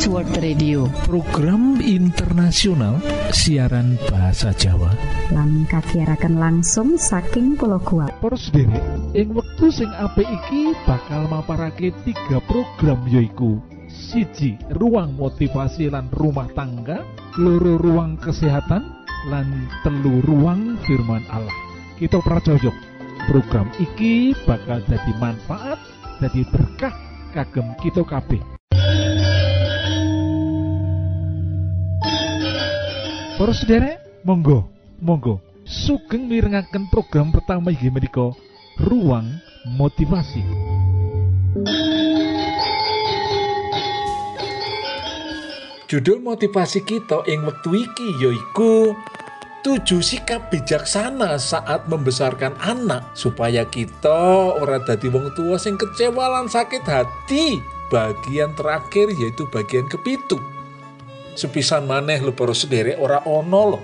Adventist World Radio. Program internasional siaran bahasa Jawa. Lan kagiatan langsung saking pulau kuat Poros diri ing wektu sing apik iki bakal maparake tiga program yoiku siji ruang motivasi lan rumah tangga loro ruang kesehatan lan telu ruang firman Allah. Kita pracojok program iki bakal jadi manfaat jadi berkah kagem kita kabeh Para sederek, monggo, monggo, sugeng mirengaken program pertama inggih menika Ruang Motivasi. Judul motivasi kita ing wektu iki yaiku tujuh sikap bijaksana saat membesarkan anak supaya kita ora dadi wong tua sing kecewa lan sakit hati. Bagian terakhir yaitu bagian kepitu. Sepisan maneh lho para sederek ora ono lho.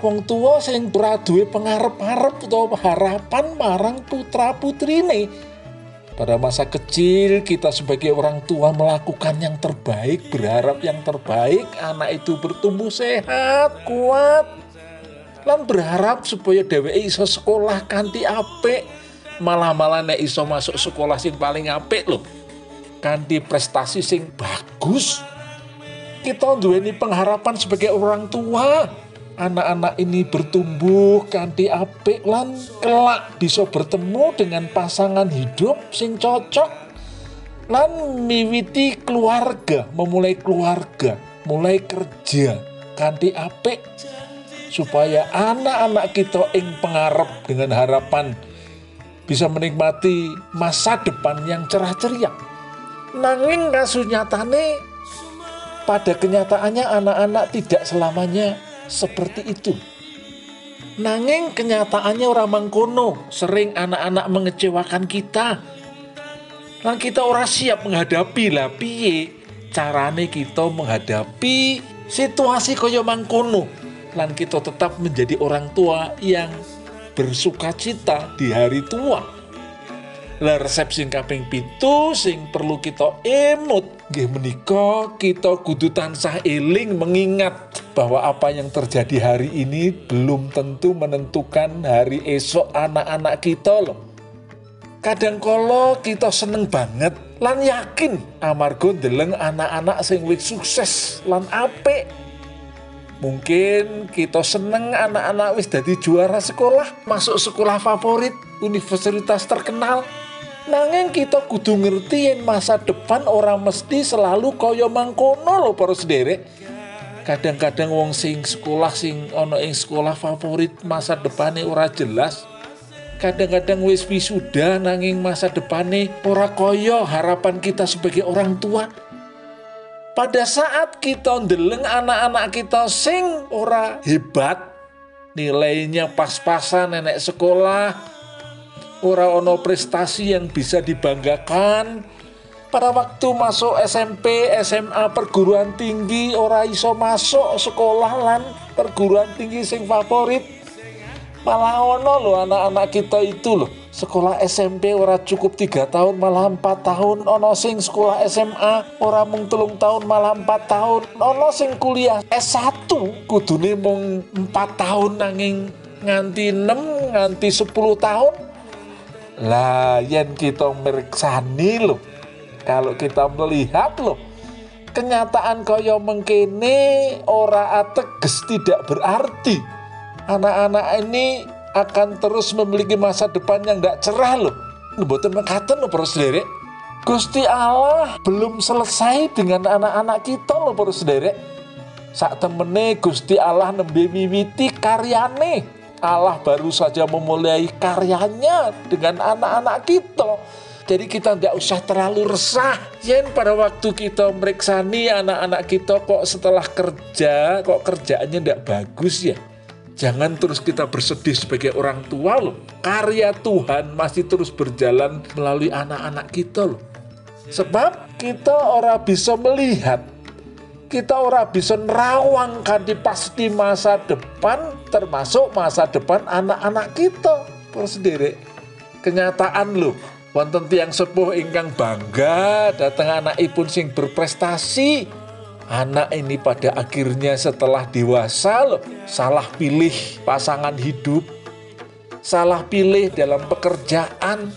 Wong tua sing ora duwe pengarep-arep utawa harapan marang putra putrine. Pada masa kecil kita sebagai orang tua melakukan yang terbaik berharap yang terbaik anak itu bertumbuh sehat kuat. Lan berharap supaya dheweke iso sekolah kanthi apik malah-malah nek iso masuk sekolah sing paling apik lho. Kanthi prestasi sing bagus kita duweni pengharapan sebagai orang tua. Anak-anak ini bertumbuh kanthi apik lan kelak bisa bertemu dengan pasangan hidup sing cocok lan miwiti keluarga memulai keluarga mulai kerja kanthi apik supaya anak-anak kita ing pengarap dengan harapan bisa menikmati masa depan yang cerah ceria nanging kasunyatane pada kenyataannya anak-anak tidak selamanya seperti itu. Nanging kenyataannya orang mangkono, sering anak-anak mengecewakan kita. Lan kita orang siap menghadapi lah piye carane kita menghadapi situasi kaya mangkono. Lan kita tetap menjadi orang tua yang bersuka cita di hari tua. Lah resep sing kaping pitu sing perlu kita emut nggih menika kita kudu tansah eling mengingat bahwa apa yang terjadi hari ini belum tentu menentukan hari esok anak-anak kita loh. Kadang kala kita seneng banget lan yakin amarga ndeleng anak-anak sing wis sukses lan apik. Mungkin kita seneng anak-anak wis dadi juara sekolah, masuk sekolah favorit, universitas terkenal, Nanging kita kudu ngerti yang masa depan orang mesti selalu kaya mangkono lho para sederek. Kadang-kadang wong sing sekolah sing ono ing sekolah favorit masa depannya ora jelas. Kadang-kadang wis wisuda nanging masa depannya ora kaya harapan kita sebagai orang tua. Pada saat kita ndeleng anak-anak kita sing ora hebat, nilainya pas-pasan nenek sekolah, ora ono prestasi yang bisa dibanggakan. Pada waktu masuk SMP, SMA, perguruan tinggi ora iso masuk sekolah lan perguruan tinggi sing favorit. Malah ono loh anak-anak kita itu loh sekolah SMP ora cukup tiga tahun malah empat tahun. Ono sing sekolah SMA ora mung telung tahun malah empat tahun. Ono sing kuliah S1 kudune mung empat tahun nanging nganti 6 nganti 10 tahun lah yang kita meriksani loh. Kalau kita melihat loh. Kenyataan kaya mengkene ora ateges tidak berarti. Anak-anak ini akan terus memiliki masa depan yang tidak cerah loh. Mboten mengatakan loh para sederek. Gusti Allah belum selesai dengan anak-anak kita loh para sederek. Saat temene Gusti Allah nembe wiwiti karyane Allah baru saja memulai karyanya dengan anak-anak kita. Jadi kita tidak usah terlalu resah. Yen pada waktu kita meriksani anak-anak kita kok setelah kerja, kok kerjaannya tidak bagus ya. Jangan terus kita bersedih sebagai orang tua loh. Karya Tuhan masih terus berjalan melalui anak-anak kita loh. Sebab kita orang bisa melihat kita ora bisa nerawang di pasti masa depan termasuk masa depan anak-anak kita. Sendiri kenyataan loh wonten tiang sepuh ingkang bangga datang anak ipun sing berprestasi. Anak ini pada akhirnya setelah dewasa loh salah pilih pasangan hidup salah pilih dalam pekerjaan.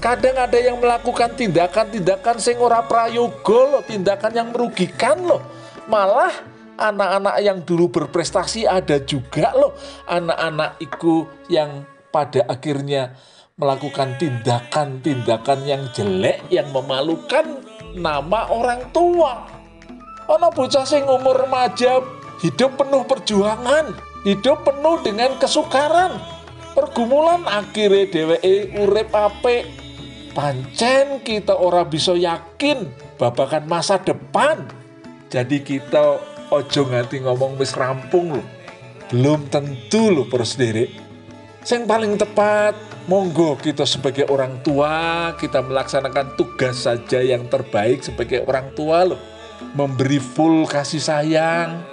Kadang ada yang melakukan tindakan-tindakan sing ora prayoga loh tindakan yang merugikan loh malah anak-anak yang dulu berprestasi ada juga loh anak-anak itu yang pada akhirnya melakukan tindakan-tindakan yang jelek yang memalukan nama orang tua. Ono bocah sing umur remaja hidup penuh perjuangan, hidup penuh dengan kesukaran. Pergumulan akhirnya dheweke urip apik. Pancen kita ora bisa yakin babakan masa depan. Jadi kita ojo nganti ngomong wis rampung loh. Belum tentu loh pros Yang paling tepat monggo kita sebagai orang tua kita melaksanakan tugas saja yang terbaik sebagai orang tua loh memberi full kasih sayang.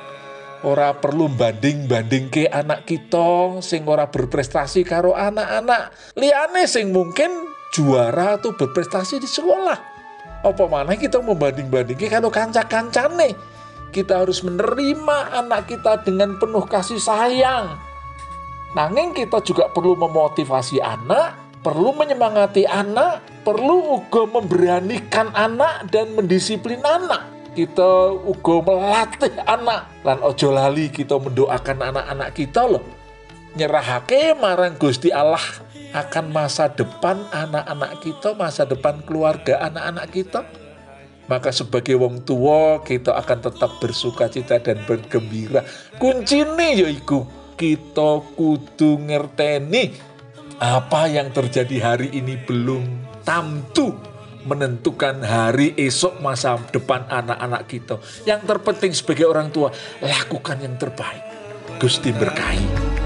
Ora perlu banding-banding ke anak kita sing ora berprestasi karo anak-anak. Liane sing mungkin juara atau berprestasi di sekolah. Apa mana kita membanding-banding ke kalau kanca-kancane kita harus menerima anak kita dengan penuh kasih sayang Nanging kita juga perlu memotivasi anak, perlu menyemangati anak, perlu uga memberanikan anak dan mendisiplin anak. Kita uga melatih anak. Lan ojo lali kita mendoakan anak-anak kita loh. Nyerahake marang Gusti Allah akan masa depan anak-anak kita, masa depan keluarga anak-anak kita. Maka sebagai wong tua kita akan tetap bersuka cita dan bergembira. Kuncine yaiku kita kudu ngerteni apa yang terjadi hari ini belum tamtu menentukan hari esok masa depan anak-anak kita. Yang terpenting sebagai orang tua, lakukan yang terbaik. Gusti berkahi.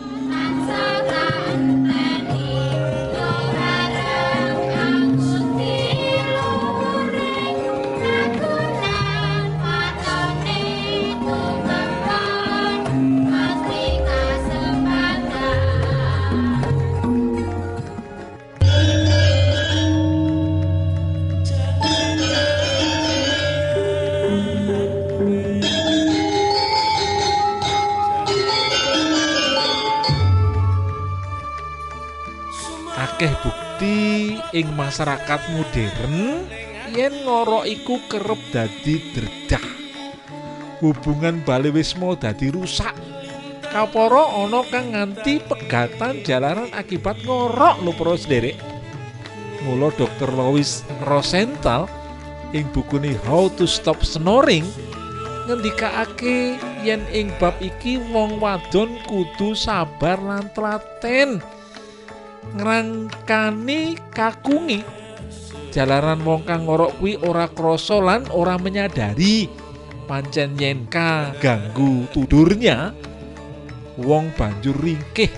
masyarakat modern yen ngorok iku kerep dadi derdah. Hubungan balewismo dadi rusak. Kaporo ana kang nganti pegatan jalanan akibat ngorok lho para sederek mula Dr. Louis Rosenthal ing bukune How to Stop Snoring ngendikake yen ing bab iki wong wadon kudu sabar lan telaten ngrangkani kakungi. Jalaran wong kang ngorok kuwi ora krasa lan ora menyadari. Pancen yen ganggu tudurnya wong banjur ringkih.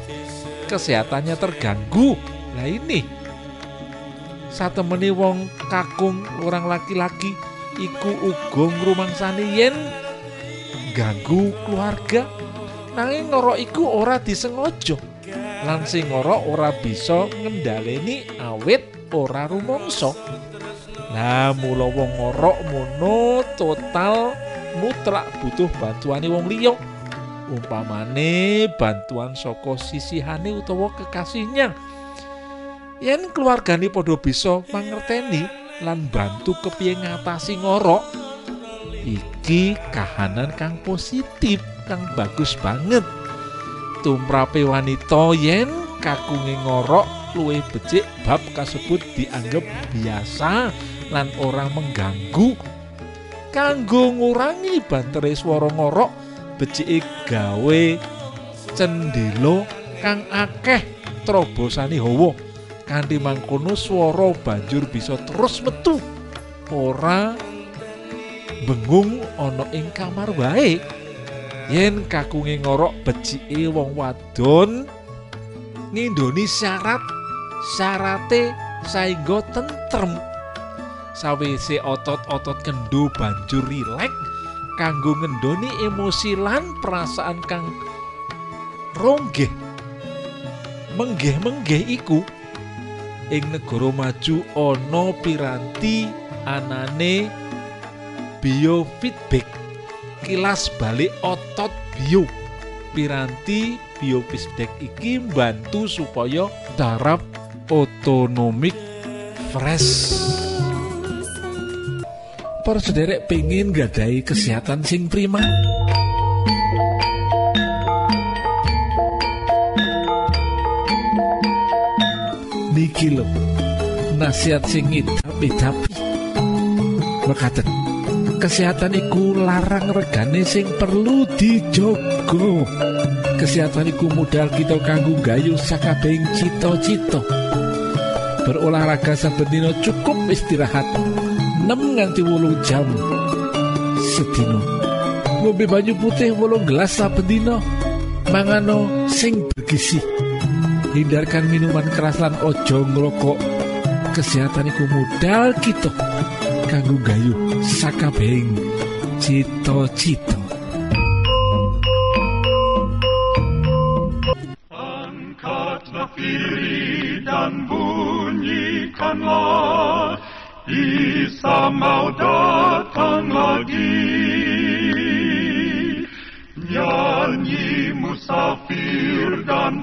Kesehatannya terganggu. Nah ini satemene wong kakung orang laki-laki iku uga ngrumangsani yen ganggu keluarga. Nanging ngorok iku ora disengaja lan sing ora ora bisa ngendhaleni awit ora rumangsa. Lah mula wong ngorok mono total mutlak butuh bantuane wong liya. Umpamane bantuan saka sisihane utawa kekasihnya. Yen keluargane padha bisa mangerteni lan bantu kepiye ngatasi ngorok, iki kahanan kang positif, kang bagus banget. Tumrape wanita yen kakunge ngorok luwih becik bab kasebut dianggap biasa lan ora mengganggu. Kanggo ngurangi bantere swara ngorok becike gawe cendelo kang akeh trobosane hawa. Kanthi mangkono swara banjur bisa terus metu. Ora bengung ana ing kamar wae yen kakunge ngorok becike wong wadon ngindoni syarat syarate saengga tentrem. Sawise otot-otot kendo banjur rilek kanggo ngendoni emosi lan perasaan kang ronggeh. Menggeh-menggeh iku ing negara maju ana piranti anane biofeedback kilas balik otot bio. Piranti biofeedback iki bantu supaya taraf otonomik fresh. Para sederek pengen gadai kesehatan sing prima? Niki nasihat sing tapi berkata kesehatan iku larang regane sing perlu dijogo. Kesehatan iku modal kita kanggo gayu sakabehing cita-cita. Berolahraga saben dina cukup istirahat 6 nganti 8 jam sedina. Ngombe banyu putih wolung gelas saben dina mangano sing bergizi. Hindarkan minuman keras lan ojo ngrokok. Kesehatan iku modal kita kanggo gayu sakabehing cita-cita. Angkatlah dan bunyikanlah Isa mau datang lagi. Nyanyi musafir dan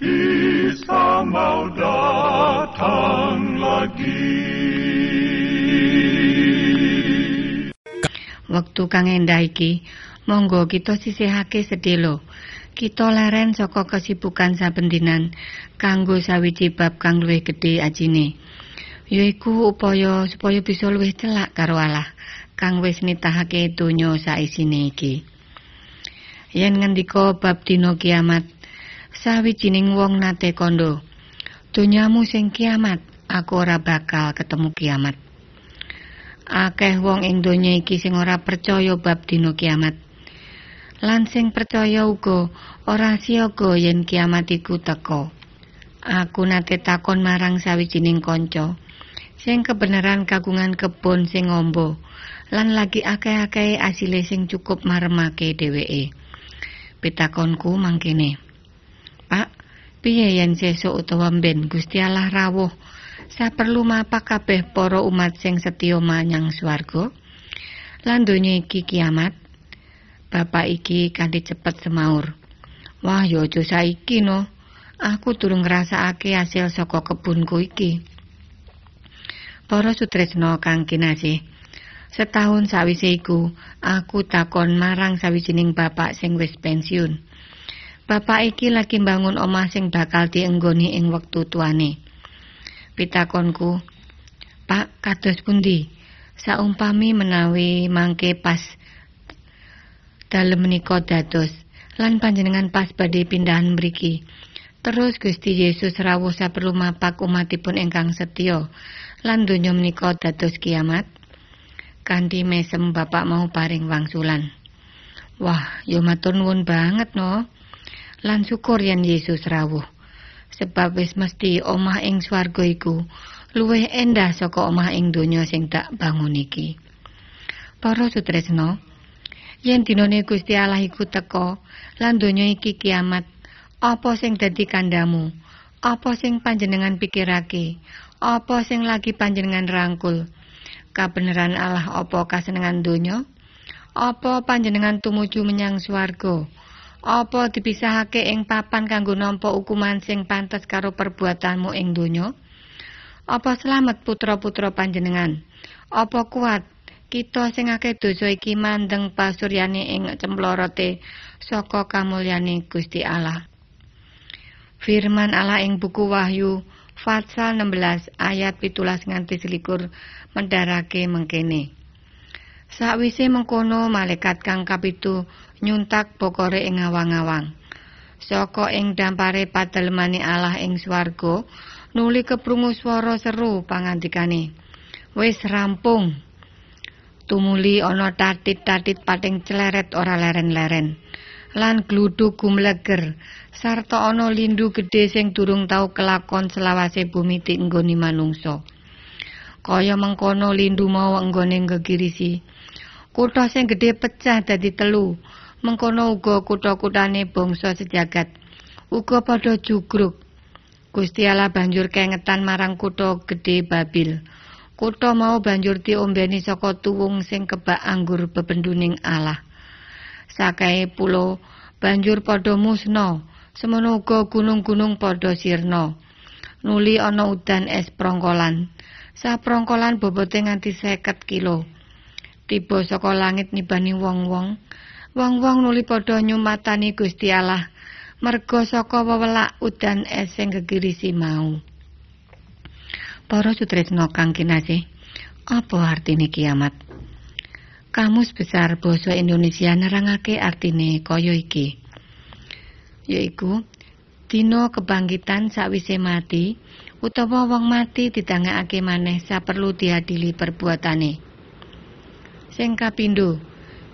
Isa mau datang lagi. Wektu kang endah iki, monggo kita sisihake sedelo. Kita leren saka kesibukan saben dinan kanggo sawiji bab kang luwih gedhe ajine. Yaiku upaya supaya bisa luwih celak karo Allah kang wis nitahake donya saisine iki. Yen ngendika bab dina kiamat, sawijining wong nate kondo. Donyamu sing kiamat, aku ora bakal ketemu kiamat. akeh wong ing donya iki sing ora percaya bab dina kiamat. Lan sing percaya uga ora siaga yen kiamat iku teka. Aku nate takon marang sawijining kanca sing kebenaran kagungan kebon sing ngombo lan lagi akeh-akeh asile sing cukup maremake dheweke. Pitakonku mangkene. Pak, piye yen sesuk utawa mben Gusti Allah rawuh. Saperlu mapa kabeh para umat sing setya manyang swarga. Lan donya iki kiamat bapak iki kanthi cepet semaur. Wah yo aja saiki no. Aku durung ngrasakake hasil saka kebunku iki. Para sutresna kang kinasih setahun sawise iku aku takon marang sawijining bapak sing wis pensiun bapak iki lagi mbangun omah sing bakal dienggoni ing wektu tuane. Pitakonku Pak kados pundi? Saumpami menawi mangke pas dalem menika dados lan panjenengan pas badhe pindahan mriki? Terus Gusti Yesus rawuh saperlu mapak umatipun ingkang setya lan donya menika dados kiamat kanthi mesem Bapak mau paring wangsulan. Wah yo matur nuwun banget no lan syukur yen Yesus rawuh sebab wis mesti omah ing swarga iku luwih endah saka omah ing donya sing tak bangun iki. Para sutresna, yen dinane Gusti Allah iku teka lan donya iki kiamat, apa sing dadi kandamu? Apa sing panjenengan pikirake? Apa sing lagi panjenengan rangkul? Kabeneran Allah apa kasenengan donya? Apa panjenengan tumuju menyang swarga? Apa dipisahake ing papan kanggo nampa hukuman sing pantes karo perbuatanmu ing donya? Apa selamat putra-putra panjenengan? Apa kuat kita sing akeh dosa iki mandeng pasuryane ing cemplorote saka kamulyane Gusti Allah? Firman Allah ing buku Wahyu pasal 16 ayat 17 nganti 21 mendarake mengkene. Sakwise mengkono malaikat kang kapitu nyuntak bokore ing awang-awang. Saka ing dampare patelemane Allah ing swarga nuli keprungu swara seru pangandikane. Wis rampung. Tumuli ana tatit-tatit pating cleret ora leren-leren. Lan gluduk gumleger sarta ana lindu gedhe sing durung tau kelakon selawase bumi tinggoni manungsa. Kaya mengkono lindu mau enggone gegirisi. Kutha sing gedhe pecah dadi telu. Mengkono uga kutha-kuthane bangsa sejagat. Uga padha jugruk. Gusti Allah banjur kengetan marang kutha gedhe Babil. Kutha mau banjur diombeni saka tuwung sing kebak anggur bebenduning Allah. Sakae pulo banjur padha musna Semono uga gunung-gunung padha sirna. Nuli ana udan es prongkolan. Saprongkolan bobote nganti 50 kilo. Tiba saka langit nibani wong-wong. Wong-wong nuli padha nyumatani Gusti Allah merga saka wewelak udan es sing gegirisi mau. Para sutresna kang kinasih, apa artine kiamat? Kamus besar basa Indonesia nerangake artine kaya iki. Yaiku dina kebangkitan sakwise mati utawa wong mati ditangekake maneh saperlu diadili perbuatane. Sing kapindho,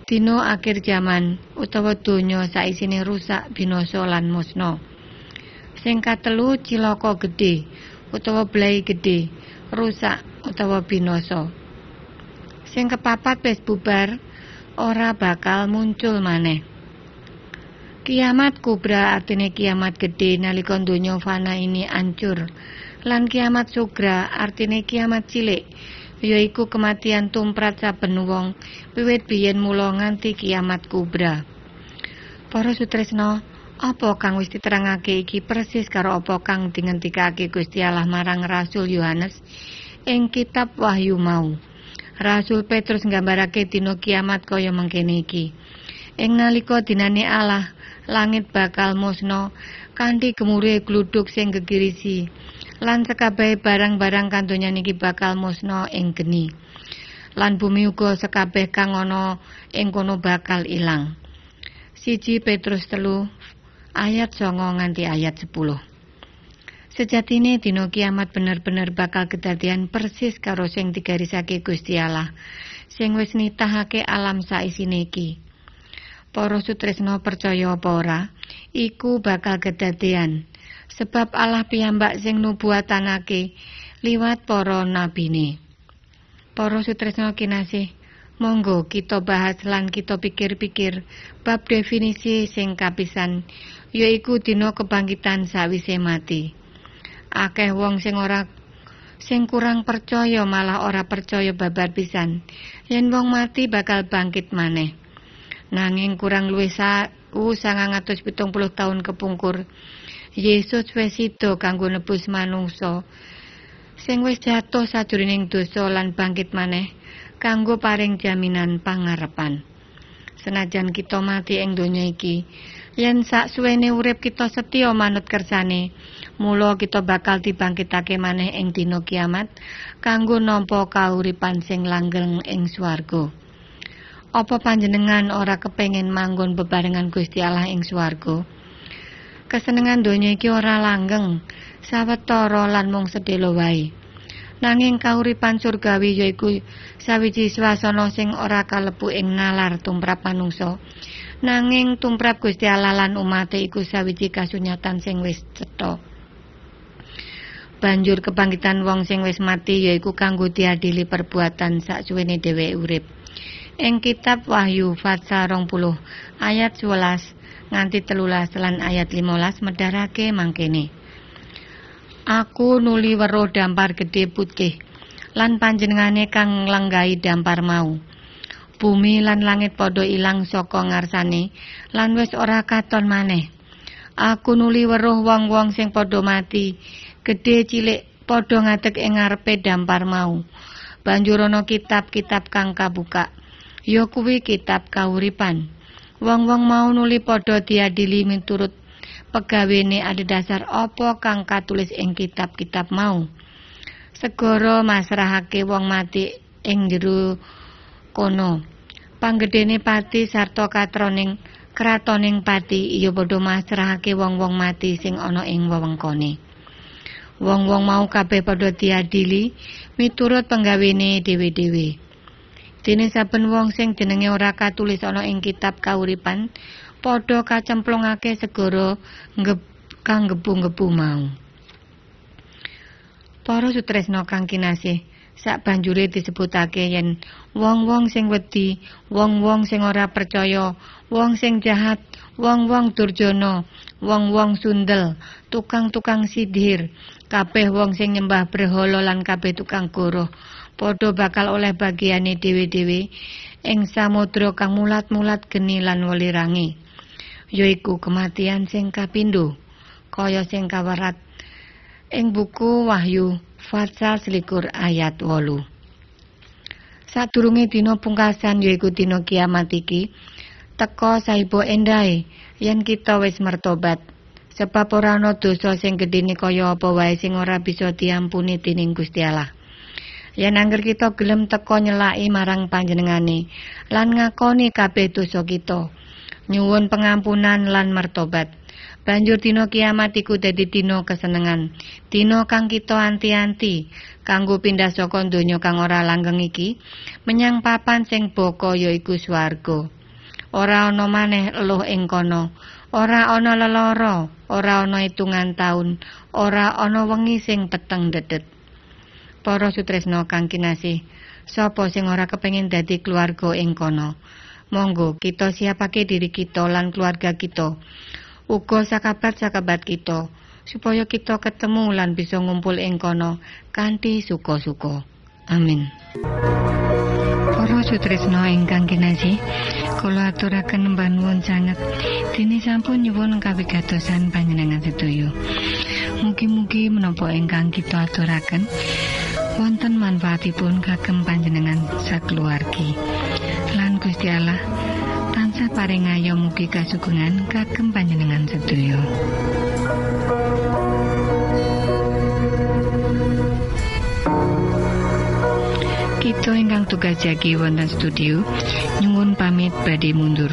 dina akhir jaman utawa donya saisine rusak binasa lan musna. Sing katelu cilaka gedhe utawa blai gedhe, rusak utawa binasa. Sing kepapat wis bubar, ora bakal muncul maneh. Kiamat kubra artine kiamat gedhe nalika donya fana ini ancur. Lan kiamat sugra artine kiamat cilik yaiku kematian tumprat saben wong wiwit biyen mula nganti kiamat kubra. Para sutresna, apa kang wis diterangake iki persis karo apa kang dingentikake Gusti Allah marang Rasul Yohanes ing kitab Wahyu mau. Rasul Petrus nggambarake dina kiamat kaya mangkene iki. Ing nalika dinane Allah, langit bakal musna kanthi gemure gluduk sing gegirisi. Lan sekabehe barang-barang kandonya niki bakal musna ing geni. Lan bumi uga sekabeh kang ana ing kono bakal ilang. Siji Petrus telu ayat 9 nganti ayat 10. Sejatine dina kiamat bener-bener bakal kedadian persis karo sing digarisake Gusti Allah sing wis nitahake alam saisine iki. Para sutresna percaya apa ora, iku bakal kedadian sebab Allah piyambak sing nubuatanake liwat para nabine. Para sutresna kinasih, monggo kita bahas lan kita pikir-pikir bab definisi sing kapisan yaiku dina kebangkitan sawise mati. akeh wong sing ora sing kurang percaya malah ora percaya babar pisan yen wong mati bakal bangkit maneh nanging kurang luwih sawu 970 tahun kepungkur Yesus wis sida kanggo nebus manungsa sing wis jatuh sajroning dosa lan bangkit maneh kanggo paring jaminan pangarepan senajan kita mati ing donya iki yen sak suwene urip kita setya manut kersane Mula kita bakal dibangkitake maneh ing dina kiamat kanggo nampa kauripan sing langgeng ing swarga. Apa panjenengan ora kepengin manggon bebarengan Gusti Allah ing swarga? Kesenengan donya iki ora langgeng, sawetara lan mung sedhela wae. Nanging kauripan surgawi yaiku sawiji swasana sing ora kalebu ing nalar tumrap manungsa. Nanging tumrap Gusti Allah lan umate iku sawiji kasunyatan sing wis cetha. banjur kebangkitan wong sing wis mati yaiku kanggo diadili perbuatan saksuwene dheweke urip. Ing kitab Wahyu pasal 20 ayat 11 nganti telulas lan ayat 15 medharake mangkene. Aku nuli weruh dampar gedhe putih lan panjenengane kang lenggahi dampar mau. Bumi lan langit padha ilang saka ngarsane lan wis ora katon maneh. Aku nuli weruh wong-wong sing padha mati gedhe cilik padha ngadeg ing ngarepe dampar mau. Banjur ana kitab-kitab kang kabuka. Ya kuwi kitab kauripan. Wong-wong mau nuli padha diadili miturut pegawene adhedhasar apa kang katulis ing kitab-kitab mau. Segara masrahake wong mati ing jero kono. Panggedene pati sarta katroning kratoning pati iya padha masrahake wong-wong mati sing ana ing wewengkone. Wong-wong mau kabeh padha diadili miturut penggawene dhewe-dhewe. Dene saben wong sing jenenge ora katulis ana ing kitab kauripan padha kacemplungake segara kang gebu-gebu mau. Para sutresna kang kinasih, sak banjure disebutake yen wong-wong sing wedi, wong-wong sing ora percaya, wong sing jahat, wong-wong durjana, wong-wong sundel, tukang-tukang sihir, kabeh wong sing nyembah berhala lan kabeh tukang goroh padha bakal oleh bagiane dhewe-dhewe ing samudra kang mulat-mulat geni lan welirangi yaiku kematian sing kapindo kaya sing kawerat ing buku Wahyu pasal selikur ayat wolu. Sadurunge dina pungkasan yaiku dina kiamat iki teka saibo endahe yen kita wis mertobat sebab ora ana dosa sing gedene kaya apa wae sing ora bisa diampuni dening Gusti yen angger kita gelem teka nyelaki marang panjenengane lan ngakoni kabeh dosa kita. Nyuwun pengampunan lan mertobat banjur dina kiamat iku dadi dina kesenengan. Dina kang kita anti-anti kanggo pindah saka donya kang ora langgeng iki menyang papan sing baka yaiku swarga. Ora ana maneh eluh ing kono. Ora ana lelara ora ana hitungan taun ora ana wengi sing peteng dedet Para sutresna kang kinasih, sapa sing ora kepengin dadi keluarga ing kono? Monggo kita siapake diri kita lan keluarga kita. Uga sakabat-sakabat kita supaya kita ketemu lan bisa ngumpul ing kono kanthi suka-suka. Amin. Para sutresna ingkang kinasih, kula aturaken nembah nuwun sanget dene sampun nyuwun kawigatosan panjenengan sedaya. Mugi-mugi menapa ingkang kita aturaken wonten manfaatipun kagem panjenengan sakeluargi. Lan Gusti Allah tansah paring ayo mugi kasugengan kagem panjenengan sedaya kita ingkang tugas jagi wonten studio nyuwun pamit badhe mundur